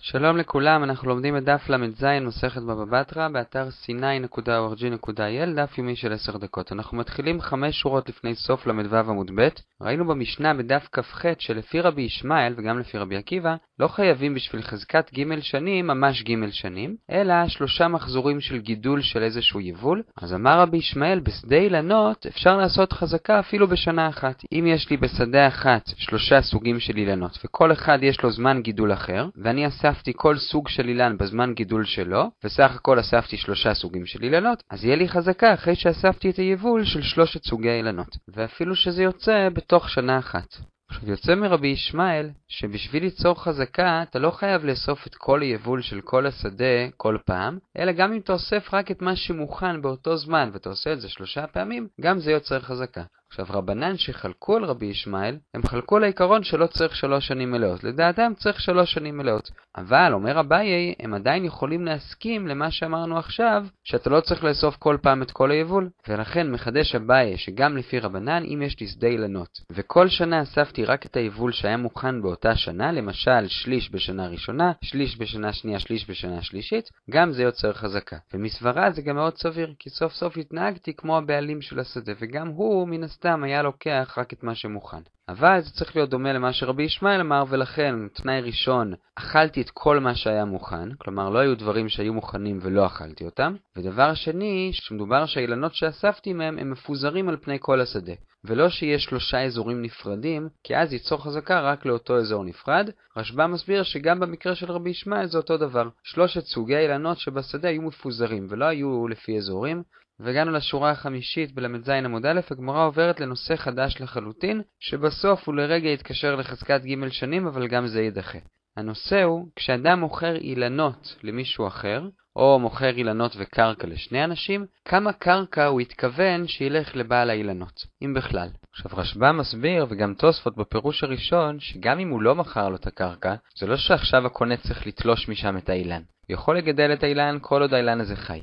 שלום לכולם, אנחנו לומדים את דף ל"ז מסכת בבא בתרא, באתר c9.org.il, דף יומי של 10 דקות. אנחנו מתחילים חמש שורות לפני סוף ל"ו עמוד ב'. ראינו במשנה בדף כ"ח שלפי רבי ישמעאל וגם לפי רבי עקיבא, לא חייבים בשביל חזקת ג' שנים ממש ג' שנים, אלא שלושה מחזורים של גידול של איזשהו יבול. אז אמר רבי ישמעאל, בשדה אילנות אפשר לעשות חזקה אפילו בשנה אחת. אם יש לי בשדה אחת שלושה סוגים של אילנות, וכל אחד יש לו זמן גידול אחר, ואני אספתי כל סוג של אילן בזמן גידול שלו, וסך הכל אספתי שלושה סוגים של אילנות, אז יהיה לי חזקה אחרי שאספתי את היבול של שלושת סוגי האילנות. ואפילו שזה יוצא בתוך שנה אחת. עכשיו יוצא מרבי ישמעאל שבשביל ליצור חזקה אתה לא חייב לאסוף את כל היבול של כל השדה כל פעם, אלא גם אם אתה אוסף רק את מה שמוכן באותו זמן ואתה עושה את זה שלושה פעמים, גם זה יוצר חזקה. עכשיו רבנן שחלקו על רבי ישמעאל, הם חלקו על העיקרון שלא צריך שלוש שנים מלאות. לדעתם צריך שלוש שנים מלאות. אבל, אומר אביי, הם עדיין יכולים להסכים למה שאמרנו עכשיו, שאתה לא צריך לאסוף כל פעם את כל היבול. ולכן מחדש אביי שגם לפי רבנן, אם יש לי שדה אילנות, וכל שנה אספתי רק את היבול שהיה מוכן באותה שנה, למשל שליש בשנה ראשונה, שליש בשנה שנייה, שליש בשנה שלישית, גם זה יוצר חזקה. ומסברה זה גם מאוד סביר, כי סוף סוף התנהגתי כמו הבעלים של השדה, וגם הוא, מן הסתם, היה לוקח רק את מה שמוכן. אבל זה צריך להיות דומה למה שרבי ישמעאל אמר, ולכן, תנאי ראשון, אכלתי את כל מה שהיה מוכן, כלומר לא היו דברים שהיו מוכנים ולא אכלתי אותם, ודבר שני, שמדובר שהאילנות שאספתי מהם הם מפוזרים על פני כל השדה, ולא שיש שלושה אזורים נפרדים, כי אז ייצור חזקה רק לאותו אזור נפרד. רשב"א מסביר שגם במקרה של רבי ישמעאל זה אותו דבר, שלושת סוגי האילנות שבשדה היו מפוזרים ולא היו לפי אזורים, והגענו לשורה החמישית בל"ז עמוד א', הגמרא עוברת לנושא חדש לחלוטין, שבסוף הוא לרגע יתקשר לחזקת ג' שנים, אבל גם זה יידחה. הנושא הוא, כשאדם מוכר אילנות למישהו אחר, או מוכר אילנות וקרקע לשני אנשים, כמה קרקע הוא התכוון שילך לבעל האילנות, אם בכלל. עכשיו רשב"א מסביר, וגם תוספות בפירוש הראשון, שגם אם הוא לא מכר לו את הקרקע, זה לא שעכשיו הקונה צריך לתלוש משם את האילן. הוא יכול לגדל את האילן כל עוד האילן הזה חי.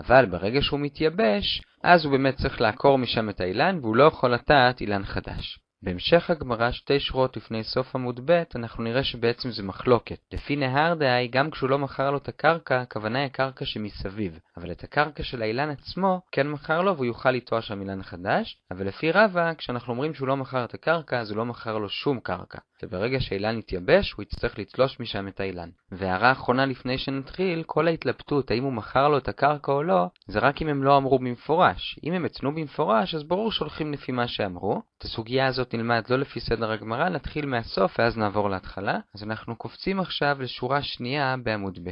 אבל ברגע שהוא מתייבש, אז הוא באמת צריך לעקור משם את האילן, והוא לא יכול לטעת אילן חדש. בהמשך הגמרא, שתי שורות לפני סוף עמוד ב', אנחנו נראה שבעצם זה מחלוקת. לפי נהר דהי, גם כשהוא לא מכר לו את הקרקע, הכוונה היא הקרקע שמסביב. אבל את הקרקע של האילן עצמו, כן מכר לו והוא יוכל לטוע שם אילן חדש. אבל לפי רבא, כשאנחנו אומרים שהוא לא מכר את הקרקע, אז הוא לא מכר לו שום קרקע. וברגע שהאילן יתייבש, הוא יצטרך לתלוש משם את האילן. והערה אחרונה לפני שנתחיל, כל ההתלבטות האם הוא מכר לו את הקרקע או לא, זה רק אם הם לא אמרו במפורש. אם הם הצנו במפורש, אז ברור שהולכים לפי מה שאמרו. את הסוגיה הזאת נלמד לא לפי סדר הגמרא, נתחיל מהסוף ואז נעבור להתחלה. אז אנחנו קופצים עכשיו לשורה שנייה בעמוד ב'.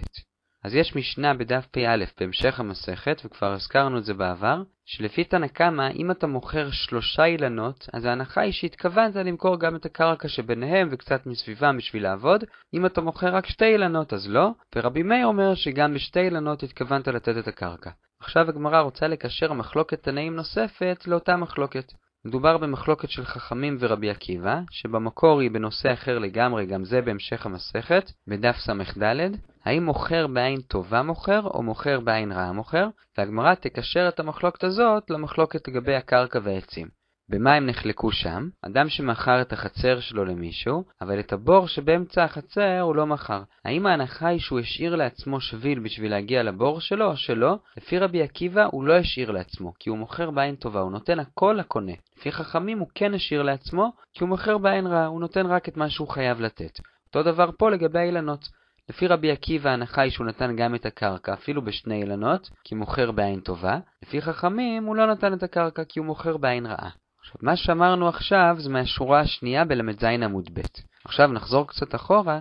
אז יש משנה בדף פ"א בהמשך המסכת, וכבר הזכרנו את זה בעבר, שלפי תנא קמא, אם אתה מוכר שלושה אילנות, אז ההנחה היא שהתכוונת למכור גם את הקרקע שביניהם וקצת מסביבם בשביל לעבוד. אם אתה מוכר רק שתי אילנות, אז לא, ורבי מאיר אומר שגם בשתי אילנות התכוונת לתת את הקרקע. עכשיו הגמרא רוצה לקשר מחלוקת תנאים נוספת לאותה מחלוקת. מדובר במחלוקת של חכמים ורבי עקיבא, שבמקור היא בנושא אחר לגמרי, גם זה בהמשך המסכת, בדף ס"ד, האם מוכר בעין טובה מוכר, או מוכר בעין רעה מוכר, והגמרא תקשר את המחלוקת הזאת למחלוקת לגבי הקרקע והעצים. במה הם נחלקו שם? אדם שמכר את החצר שלו למישהו, אבל את הבור שבאמצע החצר הוא לא מכר. האם ההנחה היא שהוא השאיר לעצמו שביל בשביל להגיע לבור שלו או שלא? לפי רבי עקיבא הוא לא השאיר לעצמו, כי הוא מוכר בעין טובה, הוא נותן הכל לקונה. לפי חכמים הוא כן השאיר לעצמו, כי הוא מוכר בעין רעה, הוא נותן רק את מה שהוא חייב לתת. אותו דבר פה לגבי האילנות. לפי רבי עקיבא ההנחה היא שהוא נתן גם את הקרקע, אפילו בשני אילנות, כי מוכר בעין טובה. לפי חכמים הוא לא נתן את הקרקע כי הוא מוכר בעין רעה. עכשיו, מה שאמרנו עכשיו זה מהשורה השנייה בל"ז עמוד ב'. עכשיו נחזור קצת אחורה,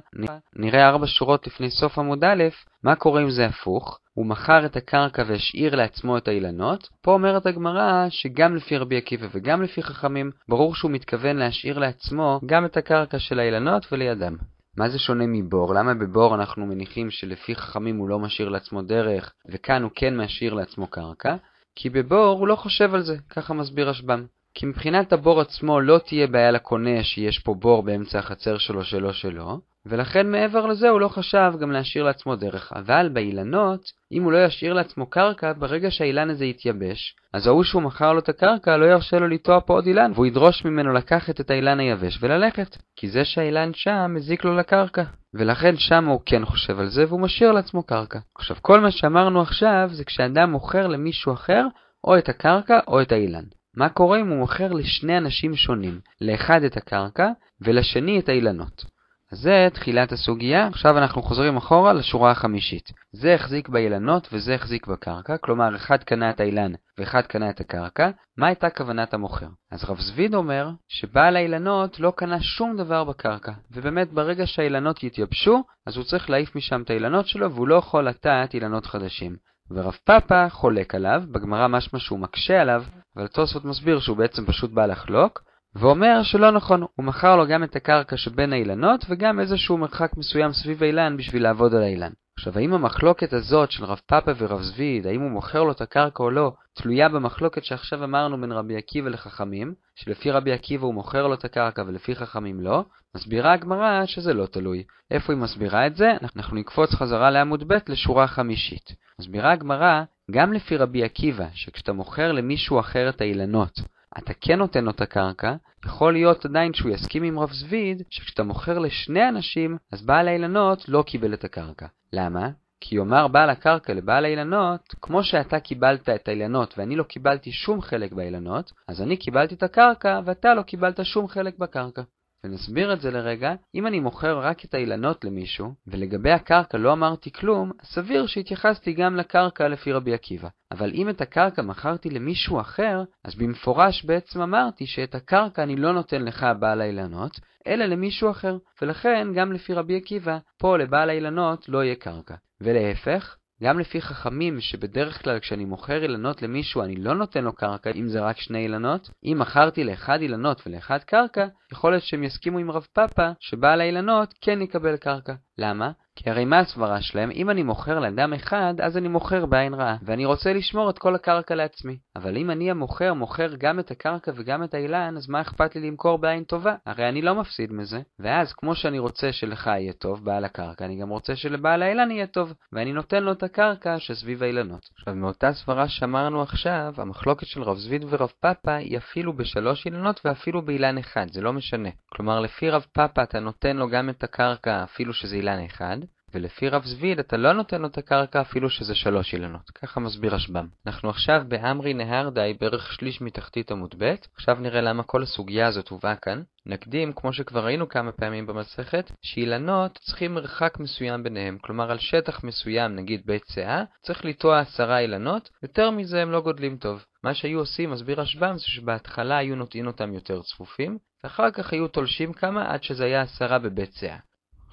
נראה ארבע שורות לפני סוף עמוד א', מה קורה אם זה הפוך? הוא מכר את הקרקע והשאיר לעצמו את האילנות. פה אומרת הגמרא שגם לפי רבי עקיבא וגם לפי חכמים, ברור שהוא מתכוון להשאיר לעצמו גם את הקרקע של האילנות ולידם. מה זה שונה מבור? למה בבור אנחנו מניחים שלפי חכמים הוא לא משאיר לעצמו דרך, וכאן הוא כן משאיר לעצמו קרקע? כי בבור הוא לא חושב על זה, ככה מסביר רשב"ם. כי מבחינת הבור עצמו לא תהיה בעיה לקונה שיש פה בור באמצע החצר שלו שלו שלו, ולכן מעבר לזה הוא לא חשב גם להשאיר לעצמו דרך. אבל באילנות, אם הוא לא ישאיר לעצמו קרקע, ברגע שהאילן הזה יתייבש, אז ההוא שהוא מכר לו את הקרקע לא ירשה לו לטוע פה עוד אילן, והוא ידרוש ממנו לקחת את האילן היבש וללכת. כי זה שהאילן שם מזיק לו לקרקע. ולכן שם הוא כן חושב על זה והוא משאיר לעצמו קרקע. עכשיו, כל מה שאמרנו עכשיו זה כשאדם מוכר למישהו אחר או את הקרקע או את האילן. מה קורה אם הוא מוכר לשני אנשים שונים, לאחד את הקרקע ולשני את האילנות? אז זה תחילת הסוגיה, עכשיו אנחנו חוזרים אחורה לשורה החמישית. זה החזיק באילנות וזה החזיק בקרקע, כלומר אחד קנה את האילן ואחד קנה את הקרקע, מה הייתה כוונת המוכר? אז רב זביד אומר שבעל האילנות לא קנה שום דבר בקרקע, ובאמת ברגע שהאילנות יתייבשו, אז הוא צריך להעיף משם את האילנות שלו והוא לא יכול לטעת אילנות חדשים. ורב פאפה חולק עליו, בגמרא משמע שהוא מקשה עליו, אבל תוספות מסביר שהוא בעצם פשוט בא לחלוק, ואומר שלא נכון, הוא מכר לו גם את הקרקע שבין האילנות וגם איזשהו מרחק מסוים סביב האילן בשביל לעבוד על האילן. עכשיו, האם המחלוקת הזאת של רב פאפה ורב זביד, האם הוא מוכר לו את הקרקע או לא, תלויה במחלוקת שעכשיו אמרנו בין רבי עקיבא לחכמים, שלפי רבי עקיבא הוא מוכר לו את הקרקע ולפי חכמים לא, מסבירה הגמרא שזה לא תלוי. איפה היא מסבירה את זה? אנחנו נקפוץ חזרה לעמוד ב' לשורה חמישית. מסבירה הגמרא, גם לפי רבי עקיבא, שכשאתה מוכר למישהו אחר את האילנות, אתה כן נותן לו את הקרקע, יכול להיות עדיין שהוא יסכים עם רב זביד, שכשאתה מוכר לשני אנשים, אז בעל האילנות לא קיבל את הקרקע. למה? כי יאמר בעל הקרקע לבעל האילנות, כמו שאתה קיבלת את האילנות ואני לא קיבלתי שום חלק באילנות, אז אני קיבלתי את הקרקע ואתה לא קיבלת שום חלק בקרקע. ונסביר את זה לרגע, אם אני מוכר רק את האילנות למישהו, ולגבי הקרקע לא אמרתי כלום, סביר שהתייחסתי גם לקרקע לפי רבי עקיבא. אבל אם את הקרקע מכרתי למישהו אחר, אז במפורש בעצם אמרתי שאת הקרקע אני לא נותן לך בעל האילנות, אלא למישהו אחר. ולכן, גם לפי רבי עקיבא, פה לבעל האילנות לא יהיה קרקע. ולהפך, גם לפי חכמים שבדרך כלל כשאני מוכר אילנות למישהו אני לא נותן לו קרקע אם זה רק שני אילנות, אם מכרתי לאחד אילנות ולאחד קרקע, יכול להיות שהם יסכימו עם רב פאפה שבעל האילנות כן יקבל קרקע. למה? כי הרי מה הסברה שלהם? אם אני מוכר לאדם אחד, אז אני מוכר בעין רעה, ואני רוצה לשמור את כל הקרקע לעצמי. אבל אם אני המוכר מוכר גם את הקרקע וגם את האילן, אז מה אכפת לי למכור בעין טובה? הרי אני לא מפסיד מזה. ואז, כמו שאני רוצה שלך יהיה טוב, בעל הקרקע, אני גם רוצה שלבעל האילן יהיה טוב, ואני נותן לו את הקרקע שסביב האילנות. עכשיו, מאותה סברה שאמרנו עכשיו, המחלוקת של רב זביד ורב פאפה היא אפילו בשלוש אילנות ואפילו באילן אחד, זה לא משנה. כלומר, לפי רב פאפה אתה נותן לו גם את הקרקע אפילו שזה אילן אחד, ולפי רב זביד אתה לא נותן לו את הקרקע אפילו שזה שלוש אילנות. ככה מסביר רשב"ם. אנחנו עכשיו באמרי נהרדאי בערך שליש מתחתית עמוד ב', עכשיו נראה למה כל הסוגיה הזאת הובאה כאן. נקדים, כמו שכבר ראינו כמה פעמים במסכת, שאילנות צריכים מרחק מסוים ביניהם, כלומר על שטח מסוים, נגיד בית שאה, צריך לטוע עשרה אילנות, יותר מזה הם לא גודלים טוב. מה שהיו עושים, מסביר רשב"ם, זה שבהתחלה היו נוטעים אותם יותר צפופים, ואחר כך היו תולשים כמה עד שזה היה עשרה בבית שאה.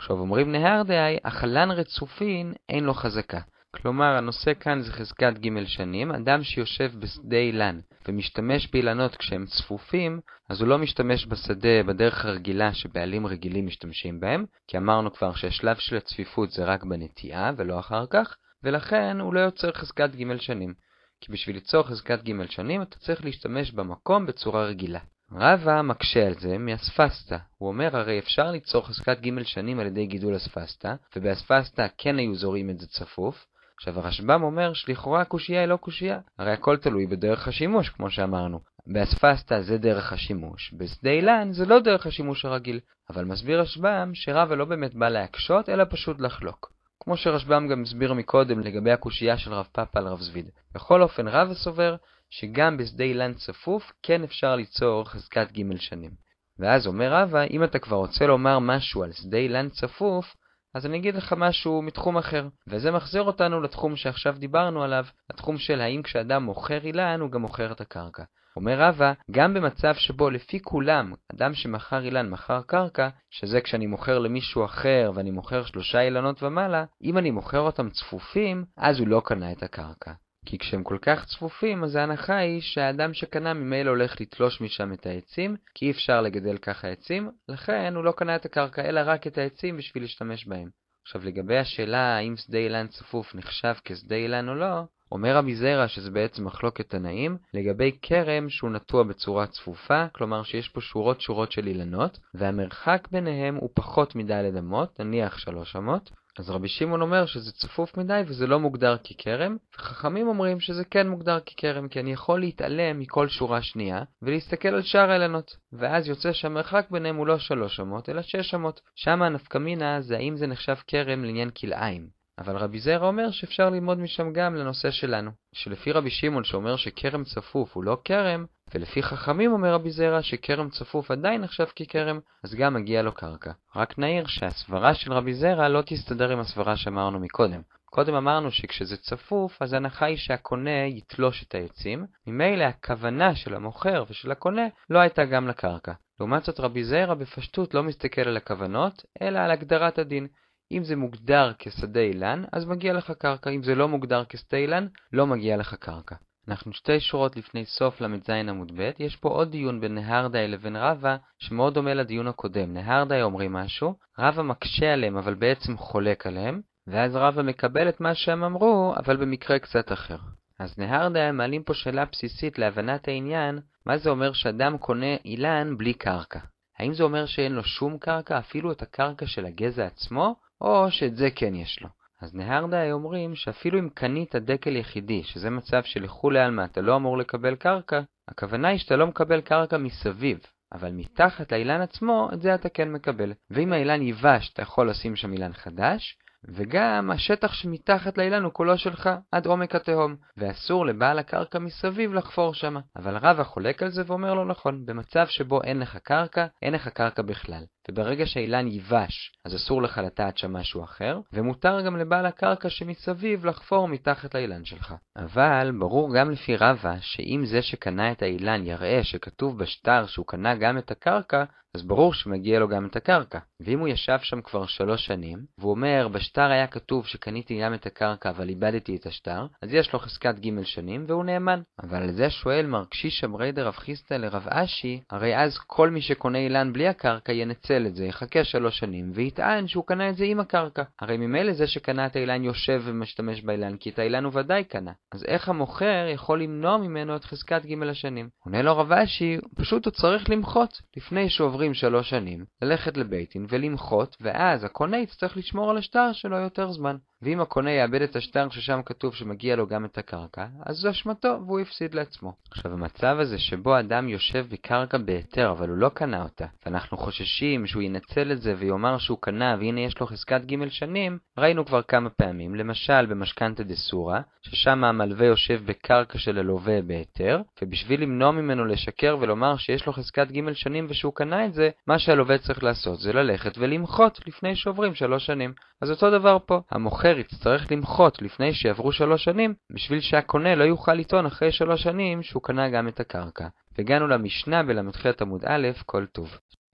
עכשיו אומרים נהר דהי, החלן רצופין אין לו חזקה. כלומר, הנושא כאן זה חזקת ג' שנים, אדם שיושב בשדה אילן ומשתמש באילנות כשהם צפופים, אז הוא לא משתמש בשדה בדרך הרגילה שבעלים רגילים משתמשים בהם, כי אמרנו כבר שהשלב של הצפיפות זה רק בנטיעה ולא אחר כך, ולכן הוא לא יוצר חזקת ג' שנים. כי בשביל ליצור חזקת ג' שנים אתה צריך להשתמש במקום בצורה רגילה. רבא מקשה על זה מאספסתא. הוא אומר הרי אפשר ליצור חזקת ג' שנים על ידי גידול אספסתא, ובאספסתא כן היו זורים את זה צפוף. עכשיו הרשב"ם אומר שלכאורה הקושייה היא לא קושייה, הרי הכל תלוי בדרך השימוש, כמו שאמרנו. באספסתא זה דרך השימוש, בשדה אילן זה לא דרך השימוש הרגיל. אבל מסביר רשב"ם שרבא לא באמת בא להקשות, אלא פשוט לחלוק. כמו שרשב"ם גם הסביר מקודם לגבי הקושייה של רב פאפה על רב זביד. בכל אופן רבא סובר שגם בשדה אילן צפוף כן אפשר ליצור חזקת ג' שנים. ואז אומר רבא, אם אתה כבר רוצה לומר משהו על שדה אילן צפוף, אז אני אגיד לך משהו מתחום אחר. וזה מחזיר אותנו לתחום שעכשיו דיברנו עליו, התחום של האם כשאדם מוכר אילן, הוא גם מוכר את הקרקע. אומר רבא, גם במצב שבו לפי כולם, אדם שמכר אילן מכר קרקע, שזה כשאני מוכר למישהו אחר ואני מוכר שלושה אילנות ומעלה, אם אני מוכר אותם צפופים, אז הוא לא קנה את הקרקע. כי כשהם כל כך צפופים, אז ההנחה היא שהאדם שקנה ממילא הולך לתלוש משם את העצים, כי אי אפשר לגדל ככה עצים, לכן הוא לא קנה את הקרקע אלא רק את העצים בשביל להשתמש בהם. עכשיו לגבי השאלה האם שדה אילן צפוף נחשב כשדה אילן או לא, אומר רבי זיירא שזה בעצם מחלוקת תנאים, לגבי כרם שהוא נטוע בצורה צפופה, כלומר שיש פה שורות שורות של אילנות, והמרחק ביניהם הוא פחות מדלת אמות, נניח שלוש אמות, אז רבי שמעון אומר שזה צפוף מדי וזה לא מוגדר ככרם, וחכמים אומרים שזה כן מוגדר ככרם, כי אני יכול להתעלם מכל שורה שנייה, ולהסתכל על שאר האילנות. ואז יוצא שהמרחק ביניהם הוא לא שלוש אמות, אלא שש אמות. שם הנפקמינה זה האם זה נחשב כרם לעניין כלאיים. אבל רבי זרע אומר שאפשר ללמוד משם גם לנושא שלנו, שלפי רבי שמעון שאומר שכרם צפוף הוא לא כרם, ולפי חכמים אומר רבי זרע שכרם צפוף עדיין נחשב ככרם, אז גם מגיע לו קרקע. רק נעיר שהסברה של רבי זרע לא תסתדר עם הסברה שאמרנו מקודם. קודם אמרנו שכשזה צפוף, אז ההנחה היא שהקונה יתלוש את העצים, ממילא הכוונה של המוכר ושל הקונה לא הייתה גם לקרקע. לעומת זאת רבי זרע בפשטות לא מסתכל על הכוונות, אלא על הגדרת הדין. אם זה מוגדר כשדה אילן, אז מגיע לך קרקע. אם זה לא מוגדר כשדה אילן, לא מגיע לך קרקע. אנחנו שתי שורות לפני סוף ל"ז עמוד ב', יש פה עוד דיון בין נהרדאי לבין רבא, שמאוד דומה לדיון הקודם. נהרדאי אומרים משהו, רבא מקשה עליהם אבל בעצם חולק עליהם, ואז רבא מקבל את מה שהם אמרו, אבל במקרה קצת אחר. אז נהרדאי מעלים פה שאלה בסיסית להבנת העניין, מה זה אומר שאדם קונה אילן בלי קרקע? האם זה אומר שאין לו שום קרקע, אפילו את הקרקע של הגזע עצמו, או שאת זה כן יש לו. אז נהרדאי אומרים שאפילו אם קנית דקל יחידי, שזה מצב שלכולי עלמא אתה לא אמור לקבל קרקע, הכוונה היא שאתה לא מקבל קרקע מסביב, אבל מתחת לאילן עצמו, את זה אתה כן מקבל. ואם האילן ייבש, אתה יכול לשים שם אילן חדש, וגם השטח שמתחת לאילן הוא כולו שלך, עד עומק התהום, ואסור לבעל הקרקע מסביב לחפור שמה. אבל רבא חולק על זה ואומר לו נכון, במצב שבו אין לך קרקע, אין לך קרקע בכלל. וברגע שהאילן ייבש, אז אסור לך לטעת שם משהו אחר, ומותר גם לבעל הקרקע שמסביב לחפור מתחת לאילן שלך. אבל ברור גם לפי רבא, שאם זה שקנה את האילן יראה שכתוב בשטר שהוא קנה גם את הקרקע, אז ברור שמגיע לו גם את הקרקע. ואם הוא ישב שם כבר שלוש שנים, והוא אומר, בשטר היה כתוב שקניתי גם את הקרקע אבל איבדתי את השטר, אז יש לו חזקת ג' שנים והוא נאמן. אבל על זה שואל מר קשיש אמרי דרב חיסטה לרב אשי, הרי אז כל מי שקונה אילן בלי הקרקע ינצל את זה, יחכה שלוש שנים, ויטען שהוא קנה את זה עם הקרקע. הרי ממילא זה שקנה את האילן יושב ומשתמש באילן, כי את האילן הוא ודאי קנה. אז איך המוכר יכול למנוע ממנו את חזקת ג' השנים? עונה לו רב אשי, פשוט הוא צריך למחות, לפני שעוברים עוברים שלוש שנים, ללכת לביתין ולמחות, ואז הקונה יצטרך לשמור על השטר שלו יותר זמן. ואם הקונה יאבד את השטר ששם כתוב שמגיע לו גם את הקרקע, אז זו אשמתו והוא הפסיד לעצמו. עכשיו המצב הזה שבו אדם יושב בקרקע בהיתר אבל הוא לא קנה אותה, ואנחנו חוששים שהוא ינצל את זה ויאמר שהוא קנה והנה יש לו חזקת ג' שנים, ראינו כבר כמה פעמים, למשל במשכנתא דסורא, ששם המלווה יושב בקרקע של הלווה בהיתר, ובשביל למנוע ממנו לשקר ולומר שיש לו חזקת ג' שנים ושהוא קנה את זה, מה שהלווה צריך לעשות זה ללכת ולמחות לפני שעוברים שלוש שנים. אז אותו דבר פה, המוכר יצטרך למחות לפני שיעברו שלוש שנים, בשביל שהקונה לא יוכל לטעון אחרי שלוש שנים שהוא קנה גם את הקרקע. והגענו למשנה בל"ח עמוד א', כל טוב.